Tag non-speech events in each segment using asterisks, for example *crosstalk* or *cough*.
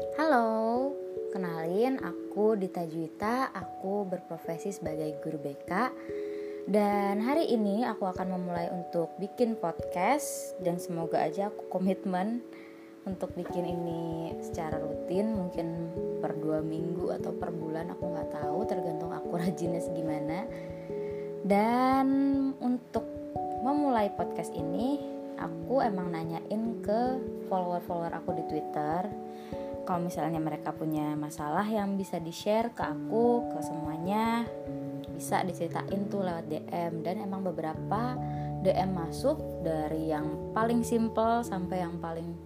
Halo, kenalin aku Dita Juwita, aku berprofesi sebagai guru BK Dan hari ini aku akan memulai untuk bikin podcast Dan semoga aja aku komitmen untuk bikin ini secara rutin. Mungkin per dua minggu atau per bulan aku nggak tahu. Tergantung aku *laughs* rajinnya segimana. Dan untuk memulai podcast ini aku emang nanyain ke follower-follower aku di Twitter kalau misalnya mereka punya masalah yang bisa di-share ke aku ke semuanya bisa diceritain tuh lewat DM dan emang beberapa DM masuk dari yang paling simple sampai yang paling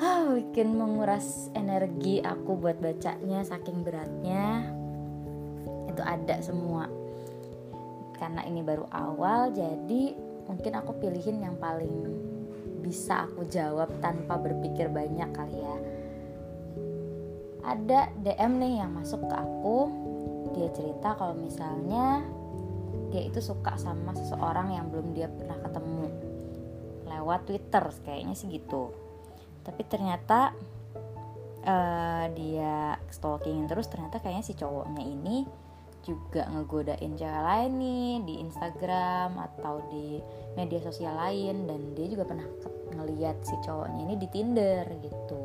ah, bikin menguras energi aku buat bacanya saking beratnya. Itu ada semua. Karena ini baru awal jadi mungkin aku pilihin yang paling bisa aku jawab tanpa berpikir banyak kali ya ada DM nih yang masuk ke aku. Dia cerita kalau misalnya dia itu suka sama seseorang yang belum dia pernah ketemu. Lewat Twitter kayaknya sih gitu. Tapi ternyata uh, dia stalking terus ternyata kayaknya si cowoknya ini juga ngegodain cewek lain nih di Instagram atau di media sosial lain. Dan dia juga pernah ngeliat si cowoknya ini di Tinder gitu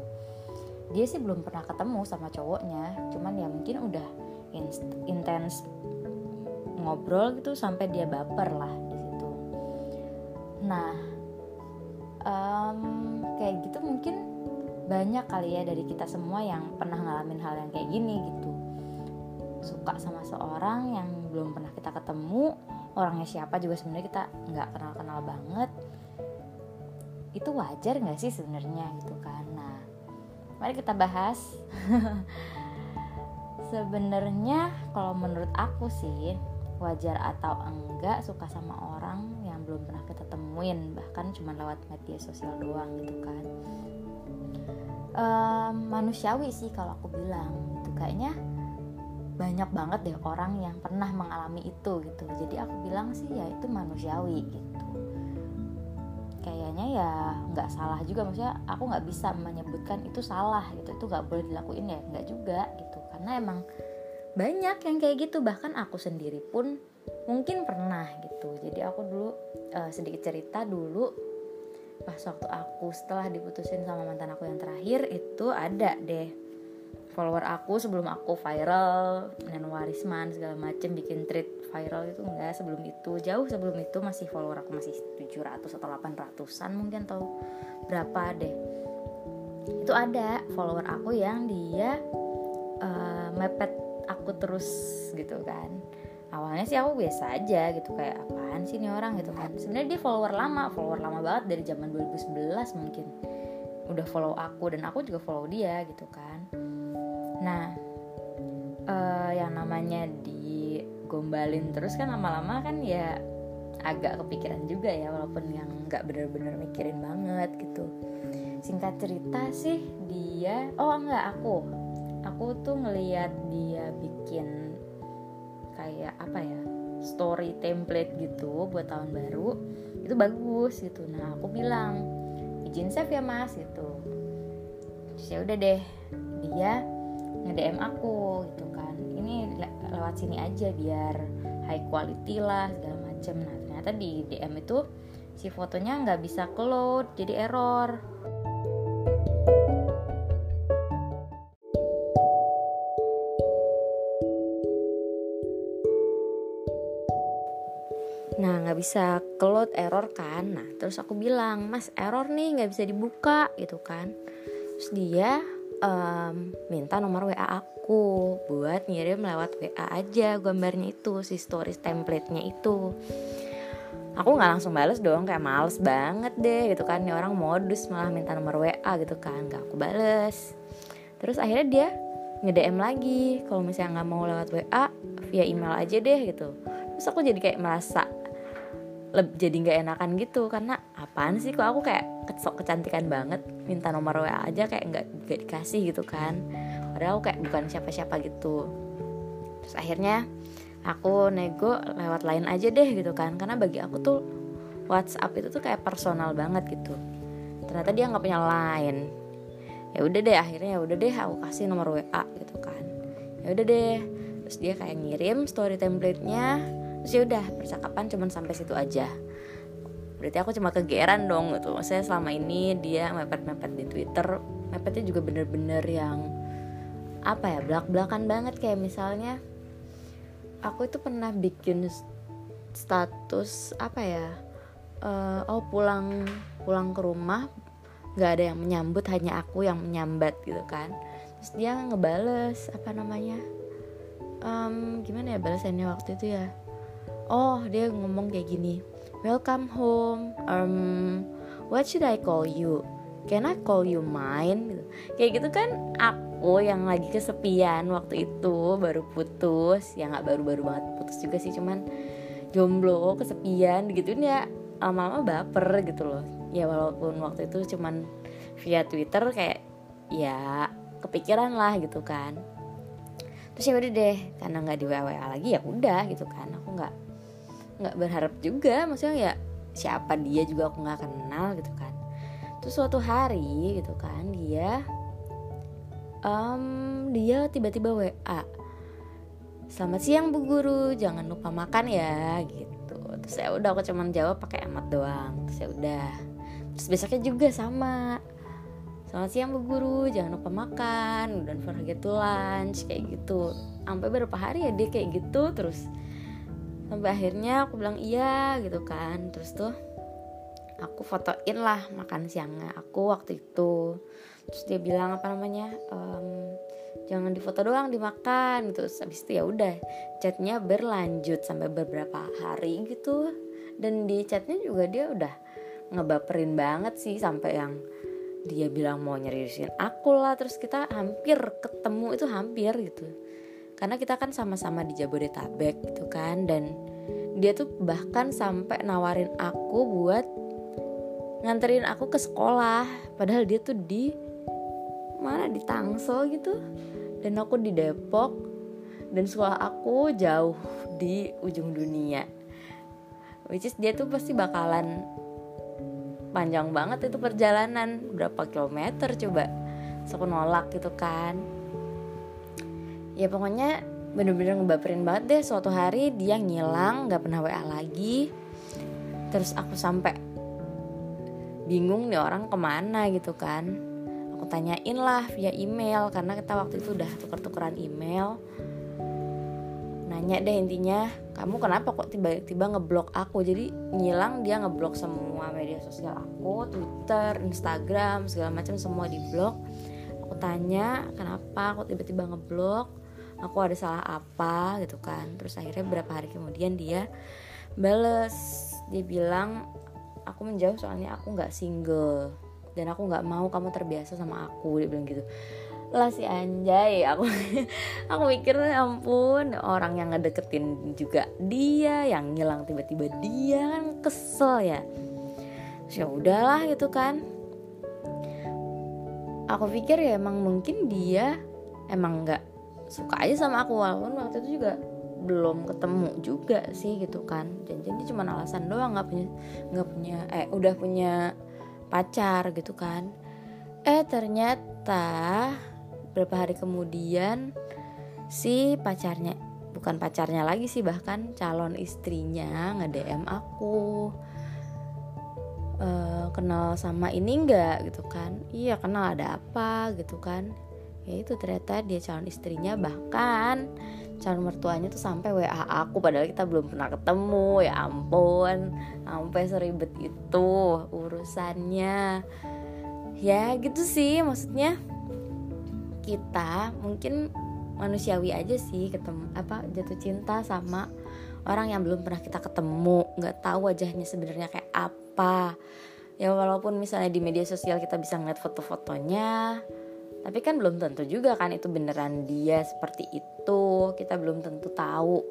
dia sih belum pernah ketemu sama cowoknya. Cuman ya mungkin udah intens ngobrol gitu sampai dia baper lah di situ. Nah um, kayak gitu mungkin banyak kali ya dari kita semua yang pernah ngalamin hal yang kayak gini gitu. Suka sama seorang yang belum pernah kita ketemu orangnya siapa juga sebenarnya kita nggak kenal kenal banget. Itu wajar nggak sih sebenarnya gitu kan? Nah mari kita bahas. *laughs* Sebenarnya kalau menurut aku sih wajar atau enggak suka sama orang yang belum pernah kita temuin bahkan cuma lewat media sosial doang gitu kan. Um, manusiawi sih kalau aku bilang gitu. Kayaknya banyak banget deh orang yang pernah mengalami itu gitu. Jadi aku bilang sih ya itu manusiawi gitu ya nggak salah juga. Maksudnya aku nggak bisa menyebutkan itu salah gitu. Itu nggak boleh dilakuin ya? Nggak juga gitu. Karena emang banyak yang kayak gitu. Bahkan aku sendiri pun mungkin pernah gitu. Jadi aku dulu uh, sedikit cerita dulu. Pas waktu aku setelah diputusin sama mantan aku yang terakhir itu ada deh follower aku sebelum aku viral. Dan warisman segala macem bikin tweet viral itu enggak sebelum itu. Jauh sebelum itu masih follower aku masih 700 atau 800an mungkin atau berapa deh. Itu ada follower aku yang dia uh, mepet aku terus gitu kan. Awalnya sih aku biasa aja gitu kayak apaan sih ini orang? gitu kan. Sebenarnya dia follower lama follower lama banget dari zaman 2011 mungkin. Udah follow aku dan aku juga follow dia gitu kan. Nah uh, yang namanya digombalin terus kan lama-lama kan ya agak kepikiran juga ya walaupun yang nggak bener-bener mikirin banget gitu. Singkat cerita sih dia oh enggak aku. Aku tuh ngeliat dia bikin kayak apa ya story template gitu buat tahun baru itu bagus gitu. Nah aku bilang izin save ya mas gitu. Ya udah deh dia nge-DM aku gitu lewat sini aja biar high quality lah segala macem. Nah ternyata di DM itu si fotonya nggak bisa load jadi error. Nah nggak bisa load error kan? Nah terus aku bilang Mas error nih nggak bisa dibuka gitu kan. Terus dia um, minta nomor WA aku buat ngirim lewat WA aja gambarnya itu si stories template-nya itu. Aku nggak langsung bales dong kayak males banget deh gitu kan. Ini orang modus malah minta nomor WA gitu kan gak aku bales. Terus akhirnya dia nge-DM lagi kalau misalnya nggak mau lewat WA via email aja deh gitu. Terus aku jadi kayak merasa jadi nggak enakan gitu. Karena apaan sih kok aku kayak sok kecantikan banget minta nomor WA aja kayak nggak nggak dikasih gitu kan. Padahal aku kayak bukan siapa-siapa gitu. Terus akhirnya aku nego lewat lain aja deh gitu kan. Karena bagi aku tuh WhatsApp itu tuh kayak personal banget gitu. Ternyata dia nggak punya lain. Ya udah deh akhirnya ya udah deh aku kasih nomor WA gitu kan. Ya udah deh. Terus dia kayak ngirim story template-nya terus ya udah percakapan cuman sampai situ aja. Berarti aku cuma kegeran dong gitu. Maksudnya selama ini dia mepet-mepet di Twitter mepetnya juga bener-bener yang apa ya belak-belakan banget. Kayak misalnya aku itu pernah bikin status apa ya uh, oh pulang pulang ke rumah nggak ada yang menyambut hanya aku yang menyambat gitu kan. Terus dia ngebales apa namanya um, gimana ya balasannya waktu itu ya oh dia ngomong kayak gini welcome home um what should I call you? Can I call you mine? Kayak gitu kan aku yang lagi kesepian waktu itu baru putus. Ya nggak baru-baru banget putus juga sih cuman jomblo kesepian gitu ya lama-lama baper gitu loh. Ya walaupun waktu itu cuman via Twitter kayak ya kepikiran lah gitu kan. Terus ya udah deh karena nggak di WA lagi ya udah gitu kan. Aku nggak nggak berharap juga maksudnya ya siapa dia juga aku nggak kenal gitu kan. Terus suatu hari gitu kan dia um, dia tiba-tiba WA selamat siang bu guru jangan lupa makan ya gitu. Terus ya udah aku cuman jawab pakai amat doang. Terus ya udah. Terus besoknya juga sama selamat siang bu guru jangan lupa makan dan forget to lunch kayak gitu. Sampai beberapa hari ya dia kayak gitu terus sampai akhirnya aku bilang iya gitu kan. Terus tuh aku fotoin lah makan siangnya aku waktu itu. Terus dia bilang apa namanya um, jangan difoto doang dimakan gitu. Terus habis itu ya udah chatnya berlanjut sampai beberapa hari gitu. Dan di chatnya juga dia udah ngebaperin banget sih sampai yang dia bilang mau nyeriusin aku lah. Terus kita hampir ketemu itu hampir gitu karena kita kan sama-sama di Jabodetabek gitu kan dan dia tuh bahkan sampai nawarin aku buat nganterin aku ke sekolah. Padahal dia tuh di mana di Tangsel gitu. Dan aku di Depok. Dan sekolah aku jauh di ujung dunia. Which is dia tuh pasti bakalan panjang banget itu perjalanan. Berapa kilometer coba? So aku nolak gitu kan ya pokoknya bener-bener ngebaperin banget deh. Suatu hari dia ngilang nggak pernah WA lagi. Terus aku sampai bingung nih orang ke mana gitu kan. Aku tanyain lah via email karena kita waktu itu udah tuker-tukeran email. Nanya deh intinya kamu kenapa kok tiba-tiba ngeblok aku? Jadi ngilang dia ngeblok semua media sosial aku Twitter Instagram segala macam semua diblok. Aku tanya kenapa aku tiba-tiba ngeblok aku ada salah apa gitu kan. Terus akhirnya beberapa hari kemudian dia bales. Dia bilang aku menjauh soalnya aku nggak single dan aku nggak mau kamu terbiasa sama aku dia bilang gitu. Lah si anjay aku *laughs* aku mikir ya ampun orang yang ngedeketin juga dia yang ngilang tiba-tiba dia kan kesel ya. Ya udahlah gitu kan. Aku pikir ya emang mungkin dia emang nggak suka aja sama aku walaupun waktu itu juga belum ketemu juga sih gitu kan. Janjinya cuma alasan doang nggak punya nggak punya eh udah punya pacar gitu kan. Eh ternyata beberapa hari kemudian si pacarnya bukan pacarnya lagi sih bahkan calon istrinya nge DM aku e, kenal sama ini enggak gitu kan. Iya kenal ada apa gitu kan ya itu ternyata dia calon istrinya bahkan calon mertuanya tuh sampai WA aku padahal kita belum pernah ketemu. Ya ampun sampai seribet itu urusannya. Ya gitu sih maksudnya kita mungkin manusiawi aja sih ketemu apa jatuh cinta sama orang yang belum pernah kita ketemu. Nggak tahu wajahnya sebenarnya kayak apa. Ya walaupun misalnya di media sosial kita bisa ngeliat foto-fotonya tapi kan belum tentu juga kan itu beneran dia seperti itu. Kita belum tentu tahu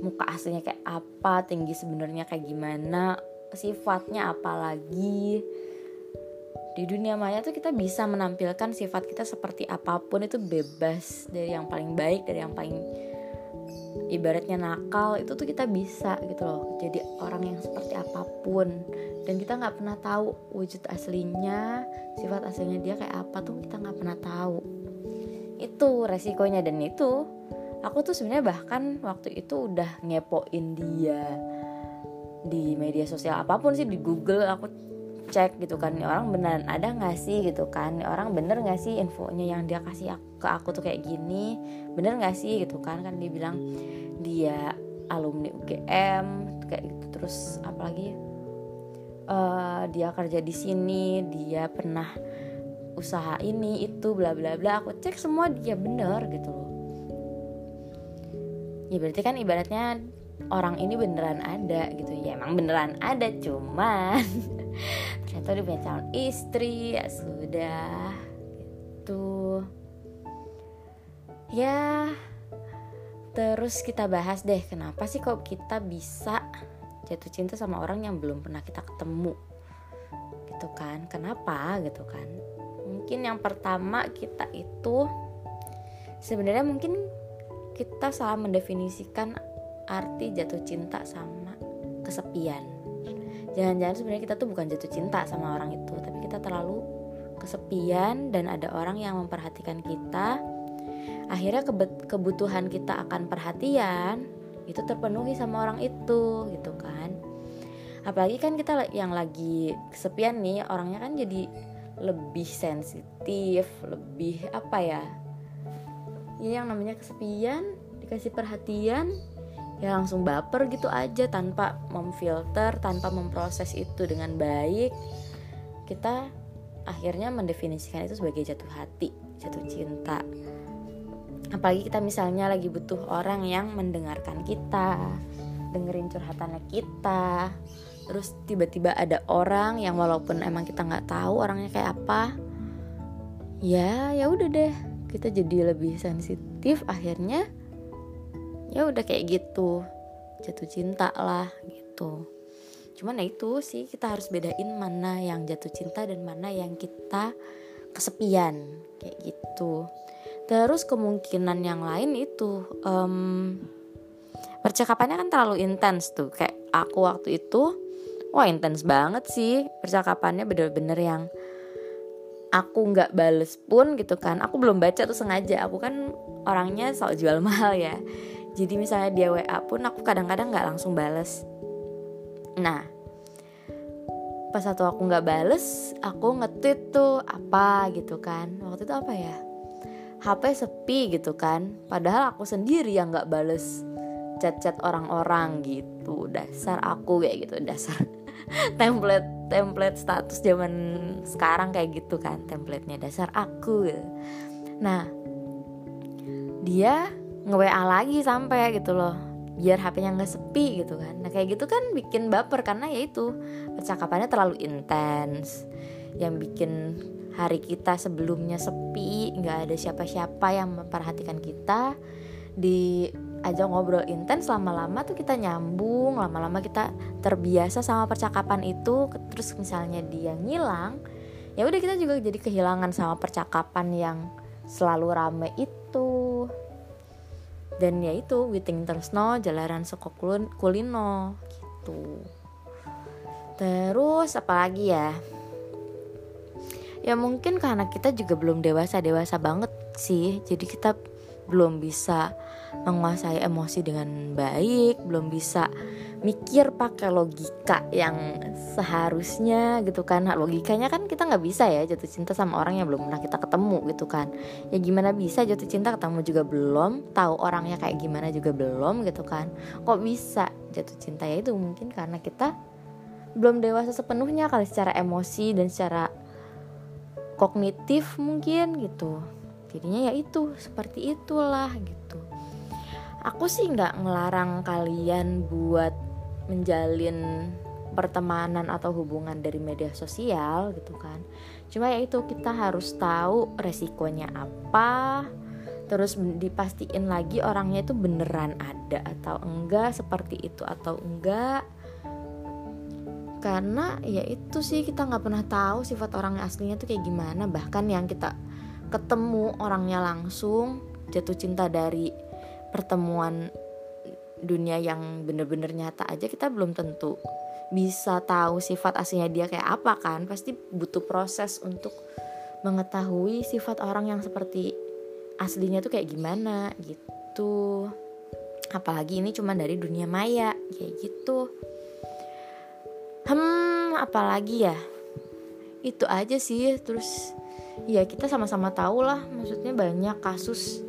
muka aslinya kayak apa tinggi sebenarnya kayak gimana sifatnya apa lagi. Di dunia maya tuh kita bisa menampilkan sifat kita seperti apa pun itu bebas dari yang paling baik dari yang paling ibaratnya nakal itu tuh kita bisa gitu loh. Jadi orang yang seperti apa pun dan kita nggak pernah tahu wujud aslinya sifat aslinya dia kayak apa tuh kita nggak pernah tahu. Itu resikonya dan itu aku tuh sebenarnya bahkan waktu itu udah ngepoin dia di media sosial apa pun sih di Google aku cek gitu kan orang beneran ada nggak sih? gitu kan orang bener nggak sih infonya yang dia kasih ke aku tuh kayak gini? Bener nggak sih? gitu kan kan dia bilang dia alumni UGM kayak gitu. Terus apalagi uh, dia kerja di sini dia pernah usaha ini itu bla bla bla. Aku cek semua dia bener gitu loh. Ya berarti kan ibaratnya orang ini beneran ada gitu. Ya emang beneran ada cuman *laughs* ternyata dia punya calon istri ya sudah gitu. Ya terus kita bahas deh kenapa sih kok kita bisa jatuh cinta sama orang yang belum pernah kita ketemu. Gitu kan? Kenapa? Gitu kan? Mungkin yang pertama kita itu sebenarnya mungkin kita salah mendefinisikan arti jatuh cinta sama kesepian. Jangan-jangan sebenarnya kita tuh bukan jatuh cinta sama orang itu tapi kita terlalu kesepian dan ada orang yang memperhatikan kita. Akhirnya kebutuhan kita akan perhatian itu terpenuhi sama orang itu gitu kan. Apalagi kan kita yang lagi kesepian nih orangnya kan jadi lebih sensitif lebih apa ya ya yang namanya kesepian dikasih perhatian ya langsung baper gitu aja tanpa memfilter tanpa memproses itu dengan baik. Kita akhirnya mendefinisikan itu sebagai jatuh hati jatuh cinta apalagi kita misalnya lagi butuh orang yang mendengarkan kita dengerin curhatannya kita terus tiba-tiba ada orang yang walaupun emang kita nggak tahu orangnya kayak apa ya ya udah deh kita jadi lebih sensitif akhirnya ya udah kayak gitu jatuh cinta lah gitu. Cuman ya itu sih kita harus bedain mana yang jatuh cinta dan mana yang kita kesepian kayak gitu terus kemungkinan yang lain itu um, percakapannya kan terlalu intens tuh. Kayak aku waktu itu wah intens banget sih percakapannya bener-bener yang aku nggak bales pun gitu kan. Aku belum baca tuh sengaja. Aku kan orangnya soal jual *laughs* mahal ya. Jadi misalnya dia WA pun aku kadang-kadang nggak langsung bales. Nah pas satu aku nggak bales aku nge-tweet tuh apa gitu kan. Waktu itu apa ya HP sepi gitu kan. Padahal aku sendiri yang nggak bales chat-chat orang-orang gitu. Dasar aku kayak gitu. Dasar *laughs* template template status zaman sekarang kayak gitu kan. Templatenya dasar aku. Nah dia nge-WA lagi sampai gitu loh. Biar HP-nya nggak sepi gitu kan. Nah kayak gitu kan bikin baper karena ya itu percakapannya terlalu intens. Yang bikin hari kita sebelumnya sepi nggak ada siapa-siapa yang memperhatikan kita di aja ngobrol intens lama-lama tuh kita nyambung lama-lama kita terbiasa sama percakapan itu terus misalnya dia ngilang ya udah kita juga jadi kehilangan sama percakapan yang selalu rame itu. Dan ya itu Witing Tersno Jalaran Soko Kulino gitu. Terus apalagi ya ya mungkin karena kita juga belum dewasa dewasa banget sih. Jadi kita belum bisa menguasai emosi dengan baik belum bisa mikir pakai logika yang seharusnya gitu kan. Nah, logikanya kan kita nggak bisa ya jatuh cinta sama orang yang belum pernah kita ketemu gitu kan. Ya gimana bisa jatuh cinta ketemu juga belum? Tahu orangnya kayak gimana juga belum gitu kan. Kok bisa jatuh cinta? Ya itu mungkin karena kita belum dewasa sepenuhnya kali secara emosi dan secara kognitif mungkin gitu. Jadinya ya itu seperti itulah gitu. Aku sih nggak ngelarang kalian buat menjalin pertemanan atau hubungan dari media sosial gitu kan. Cuma ya itu kita harus tahu resikonya apa terus dipastiin lagi orangnya itu beneran ada atau enggak seperti itu atau enggak karena ya itu sih kita nggak pernah tahu sifat orang aslinya tuh kayak gimana. Bahkan yang kita ketemu orangnya langsung jatuh cinta dari pertemuan dunia yang bener-bener nyata aja kita belum tentu bisa tahu sifat aslinya dia kayak apa kan. Pasti butuh proses untuk mengetahui sifat orang yang seperti aslinya tuh kayak gimana gitu. Apalagi ini cuma dari dunia maya kayak gitu hmm apalagi ya? Itu aja sih terus ya kita sama-sama tahu lah maksudnya banyak kasus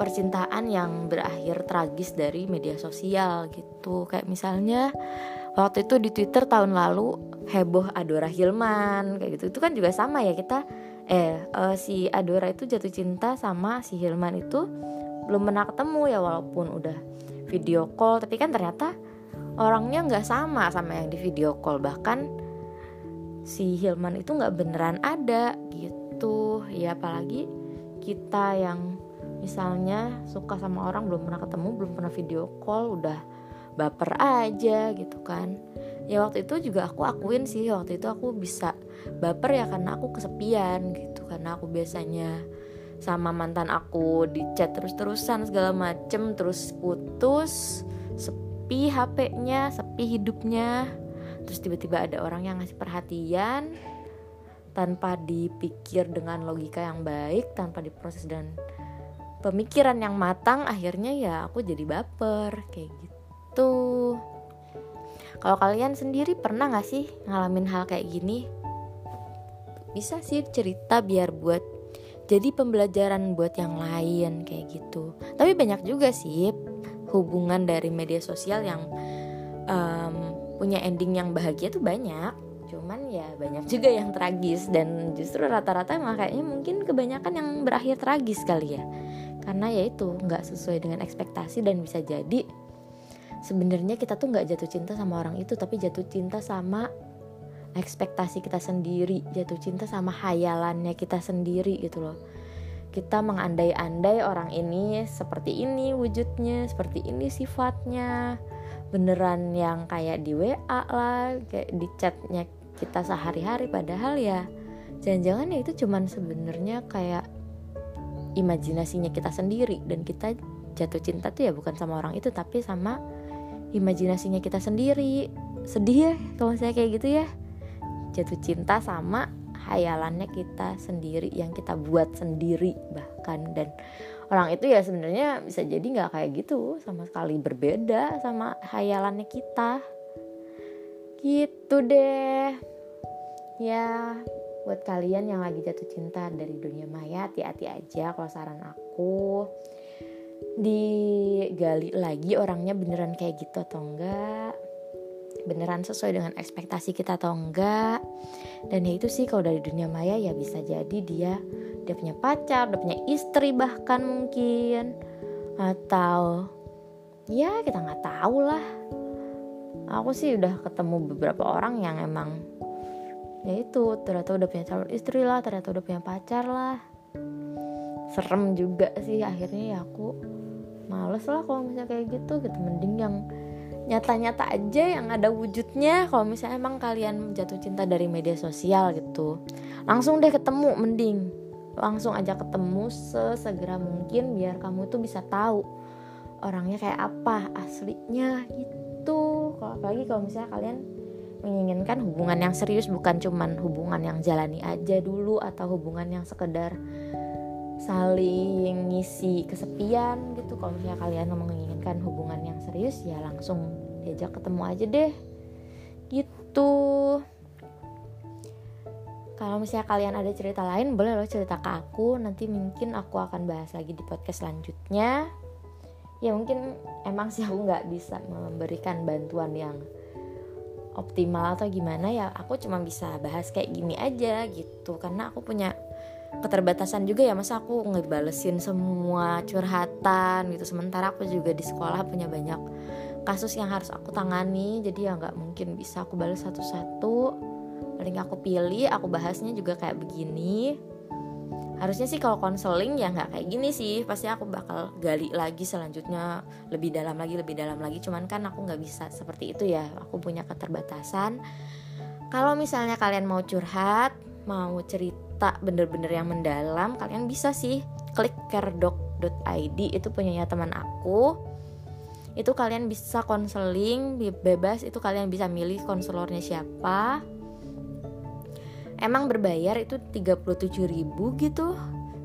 percintaan yang berakhir tragis dari media sosial gitu. Kayak misalnya waktu itu di Twitter tahun lalu heboh Adora Hilman kayak gitu. Itu kan juga sama ya kita eh uh, si Adora itu jatuh cinta sama si Hilman itu belum pernah ketemu ya walaupun udah video call tapi kan ternyata orangnya nggak sama sama yang di video call. Bahkan si Hilman itu nggak beneran ada gitu. Ya apalagi kita yang misalnya suka sama orang belum pernah ketemu belum pernah video call udah baper aja gitu kan. Ya waktu itu juga aku akuin sih waktu itu aku bisa baper ya karena aku kesepian gitu. Karena aku biasanya sama mantan aku di chat terus-terusan segala macem terus putus HP-nya sepi hidupnya. Terus tiba-tiba ada orang yang ngasih perhatian tanpa dipikir dengan logika yang baik tanpa diproses dan pemikiran yang matang akhirnya ya aku jadi baper kayak gitu. Kalau kalian sendiri pernah gak sih ngalamin hal kayak gini? Bisa sih cerita biar buat jadi pembelajaran buat yang lain kayak gitu. Tapi banyak juga sih hubungan dari media sosial yang um, punya ending yang bahagia tuh banyak. Cuman ya banyak juga yang tragis dan justru rata-rata emang kayaknya mungkin kebanyakan yang berakhir tragis kali ya. Karena ya itu nggak sesuai dengan ekspektasi dan bisa jadi sebenarnya kita tuh nggak jatuh cinta sama orang itu tapi jatuh cinta sama ekspektasi kita sendiri jatuh cinta sama hayalannya kita sendiri gitu loh kita mengandai-andai orang ini seperti ini wujudnya seperti ini sifatnya. Beneran yang kayak di WA lah kayak di chatnya kita sehari-hari. Padahal ya jangan-jangan ya itu cuman sebenarnya kayak imajinasinya kita sendiri. Dan kita jatuh cinta tuh ya bukan sama orang itu tapi sama imajinasinya kita sendiri. Sedih ya kalau saya kayak gitu ya. Jatuh cinta sama hayalannya kita sendiri yang kita buat sendiri bahkan. Dan orang itu ya sebenarnya bisa jadi nggak kayak gitu sama sekali berbeda sama hayalannya kita. Gitu deh. Ya buat kalian yang lagi jatuh cinta dari dunia maya hati-hati aja kalau saran aku. Digali lagi orangnya beneran kayak gitu atau enggak beneran sesuai dengan ekspektasi kita atau enggak. Dan ya itu sih kalau dari dunia maya ya bisa jadi dia dia punya pacar dia punya istri bahkan mungkin. Atau ya kita nggak tahu lah. Aku sih udah ketemu beberapa orang yang emang ya itu ternyata udah punya calon istri lah ternyata udah punya pacar lah. Serem juga sih akhirnya ya aku males lah kalau misalnya kayak gitu gitu. Mending yang nyata-nyata aja yang ada wujudnya kalau misalnya emang kalian jatuh cinta dari media sosial gitu. Langsung deh ketemu mending. Langsung aja ketemu sesegera mungkin biar kamu tuh bisa tahu orangnya kayak apa aslinya gitu. Kalau apalagi kalau misalnya kalian menginginkan hubungan yang serius bukan cuman hubungan yang jalani aja dulu atau hubungan yang sekedar saling ngisi kesepian gitu. Kalau misalnya kalian menginginkan hubungan yang serius ya langsung diajak ketemu aja deh. Gitu. Kalau misalnya kalian ada cerita lain boleh lo cerita ke aku. Nanti mungkin aku akan bahas lagi di podcast selanjutnya. Ya mungkin emang sih aku nggak bisa memberikan bantuan yang optimal atau gimana ya. Aku cuma bisa bahas kayak gini aja gitu. Karena aku punya keterbatasan juga ya. Masa aku ngebalesin semua curhatan gitu. Sementara aku juga di sekolah punya banyak kasus yang harus aku tangani jadi ya nggak mungkin bisa aku balas satu-satu. Paling aku pilih aku bahasnya juga kayak begini. Harusnya sih kalau konseling ya nggak kayak gini sih. Pasti aku bakal gali lagi selanjutnya. Lebih dalam lagi lebih dalam lagi. Cuman kan aku nggak bisa seperti itu ya. Aku punya keterbatasan. Kalau misalnya kalian mau curhat mau cerita bener-bener yang mendalam kalian bisa sih klik caredoc.id itu punyanya teman aku itu kalian bisa konseling bebas itu kalian bisa milih konselornya siapa. Emang berbayar itu 37.000 gitu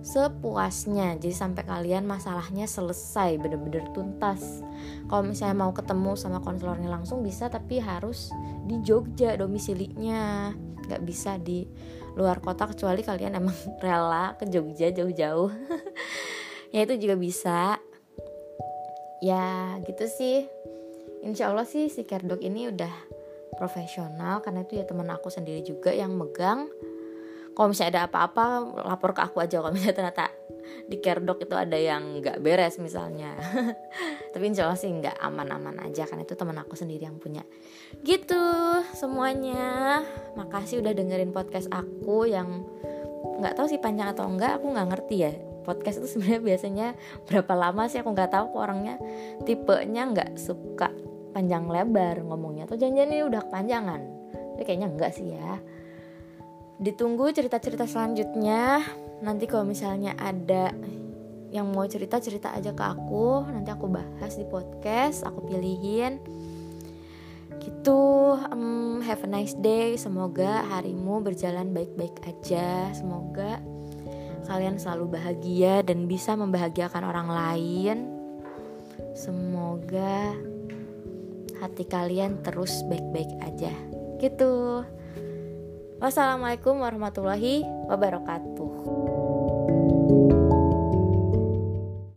sepuasnya. Jadi sampai kalian masalahnya selesai bener-bener tuntas. Kalau misalnya mau ketemu sama konselornya langsung bisa tapi harus di Jogja domisilinya. Nggak bisa di luar kota kecuali kalian emang *laughs* rela ke Jogja jauh-jauh. *laughs* Ya itu juga bisa ya gitu sih. Insya Allah sih si Kerdok ini udah profesional karena itu ya teman aku sendiri juga yang megang. Kalau misalnya ada apa-apa lapor ke aku aja. Kalau misalnya ternyata di kerdok itu ada yang nggak beres misalnya. *laughs* Tapi insya Allah sih nggak aman-aman aja kan itu teman aku sendiri yang punya. Gitu semuanya. Makasih udah dengerin podcast aku yang nggak tahu sih panjang atau enggak aku nggak ngerti ya podcast itu sebenarnya biasanya berapa lama sih? Aku nggak tahu orangnya tipenya nggak suka panjang lebar ngomongnya. Atau janjian ini udah kepanjangan? Tapi kayaknya enggak sih ya. Ditunggu cerita-cerita selanjutnya. Nanti kalau misalnya ada yang mau cerita cerita aja ke aku nanti aku bahas di podcast aku pilihin. Gitu um, have a nice day. Semoga harimu berjalan baik-baik aja. Semoga kalian selalu bahagia dan bisa membahagiakan orang lain. Semoga hati kalian terus baik-baik aja. Gitu. Wassalamualaikum warahmatullahi wabarakatuh.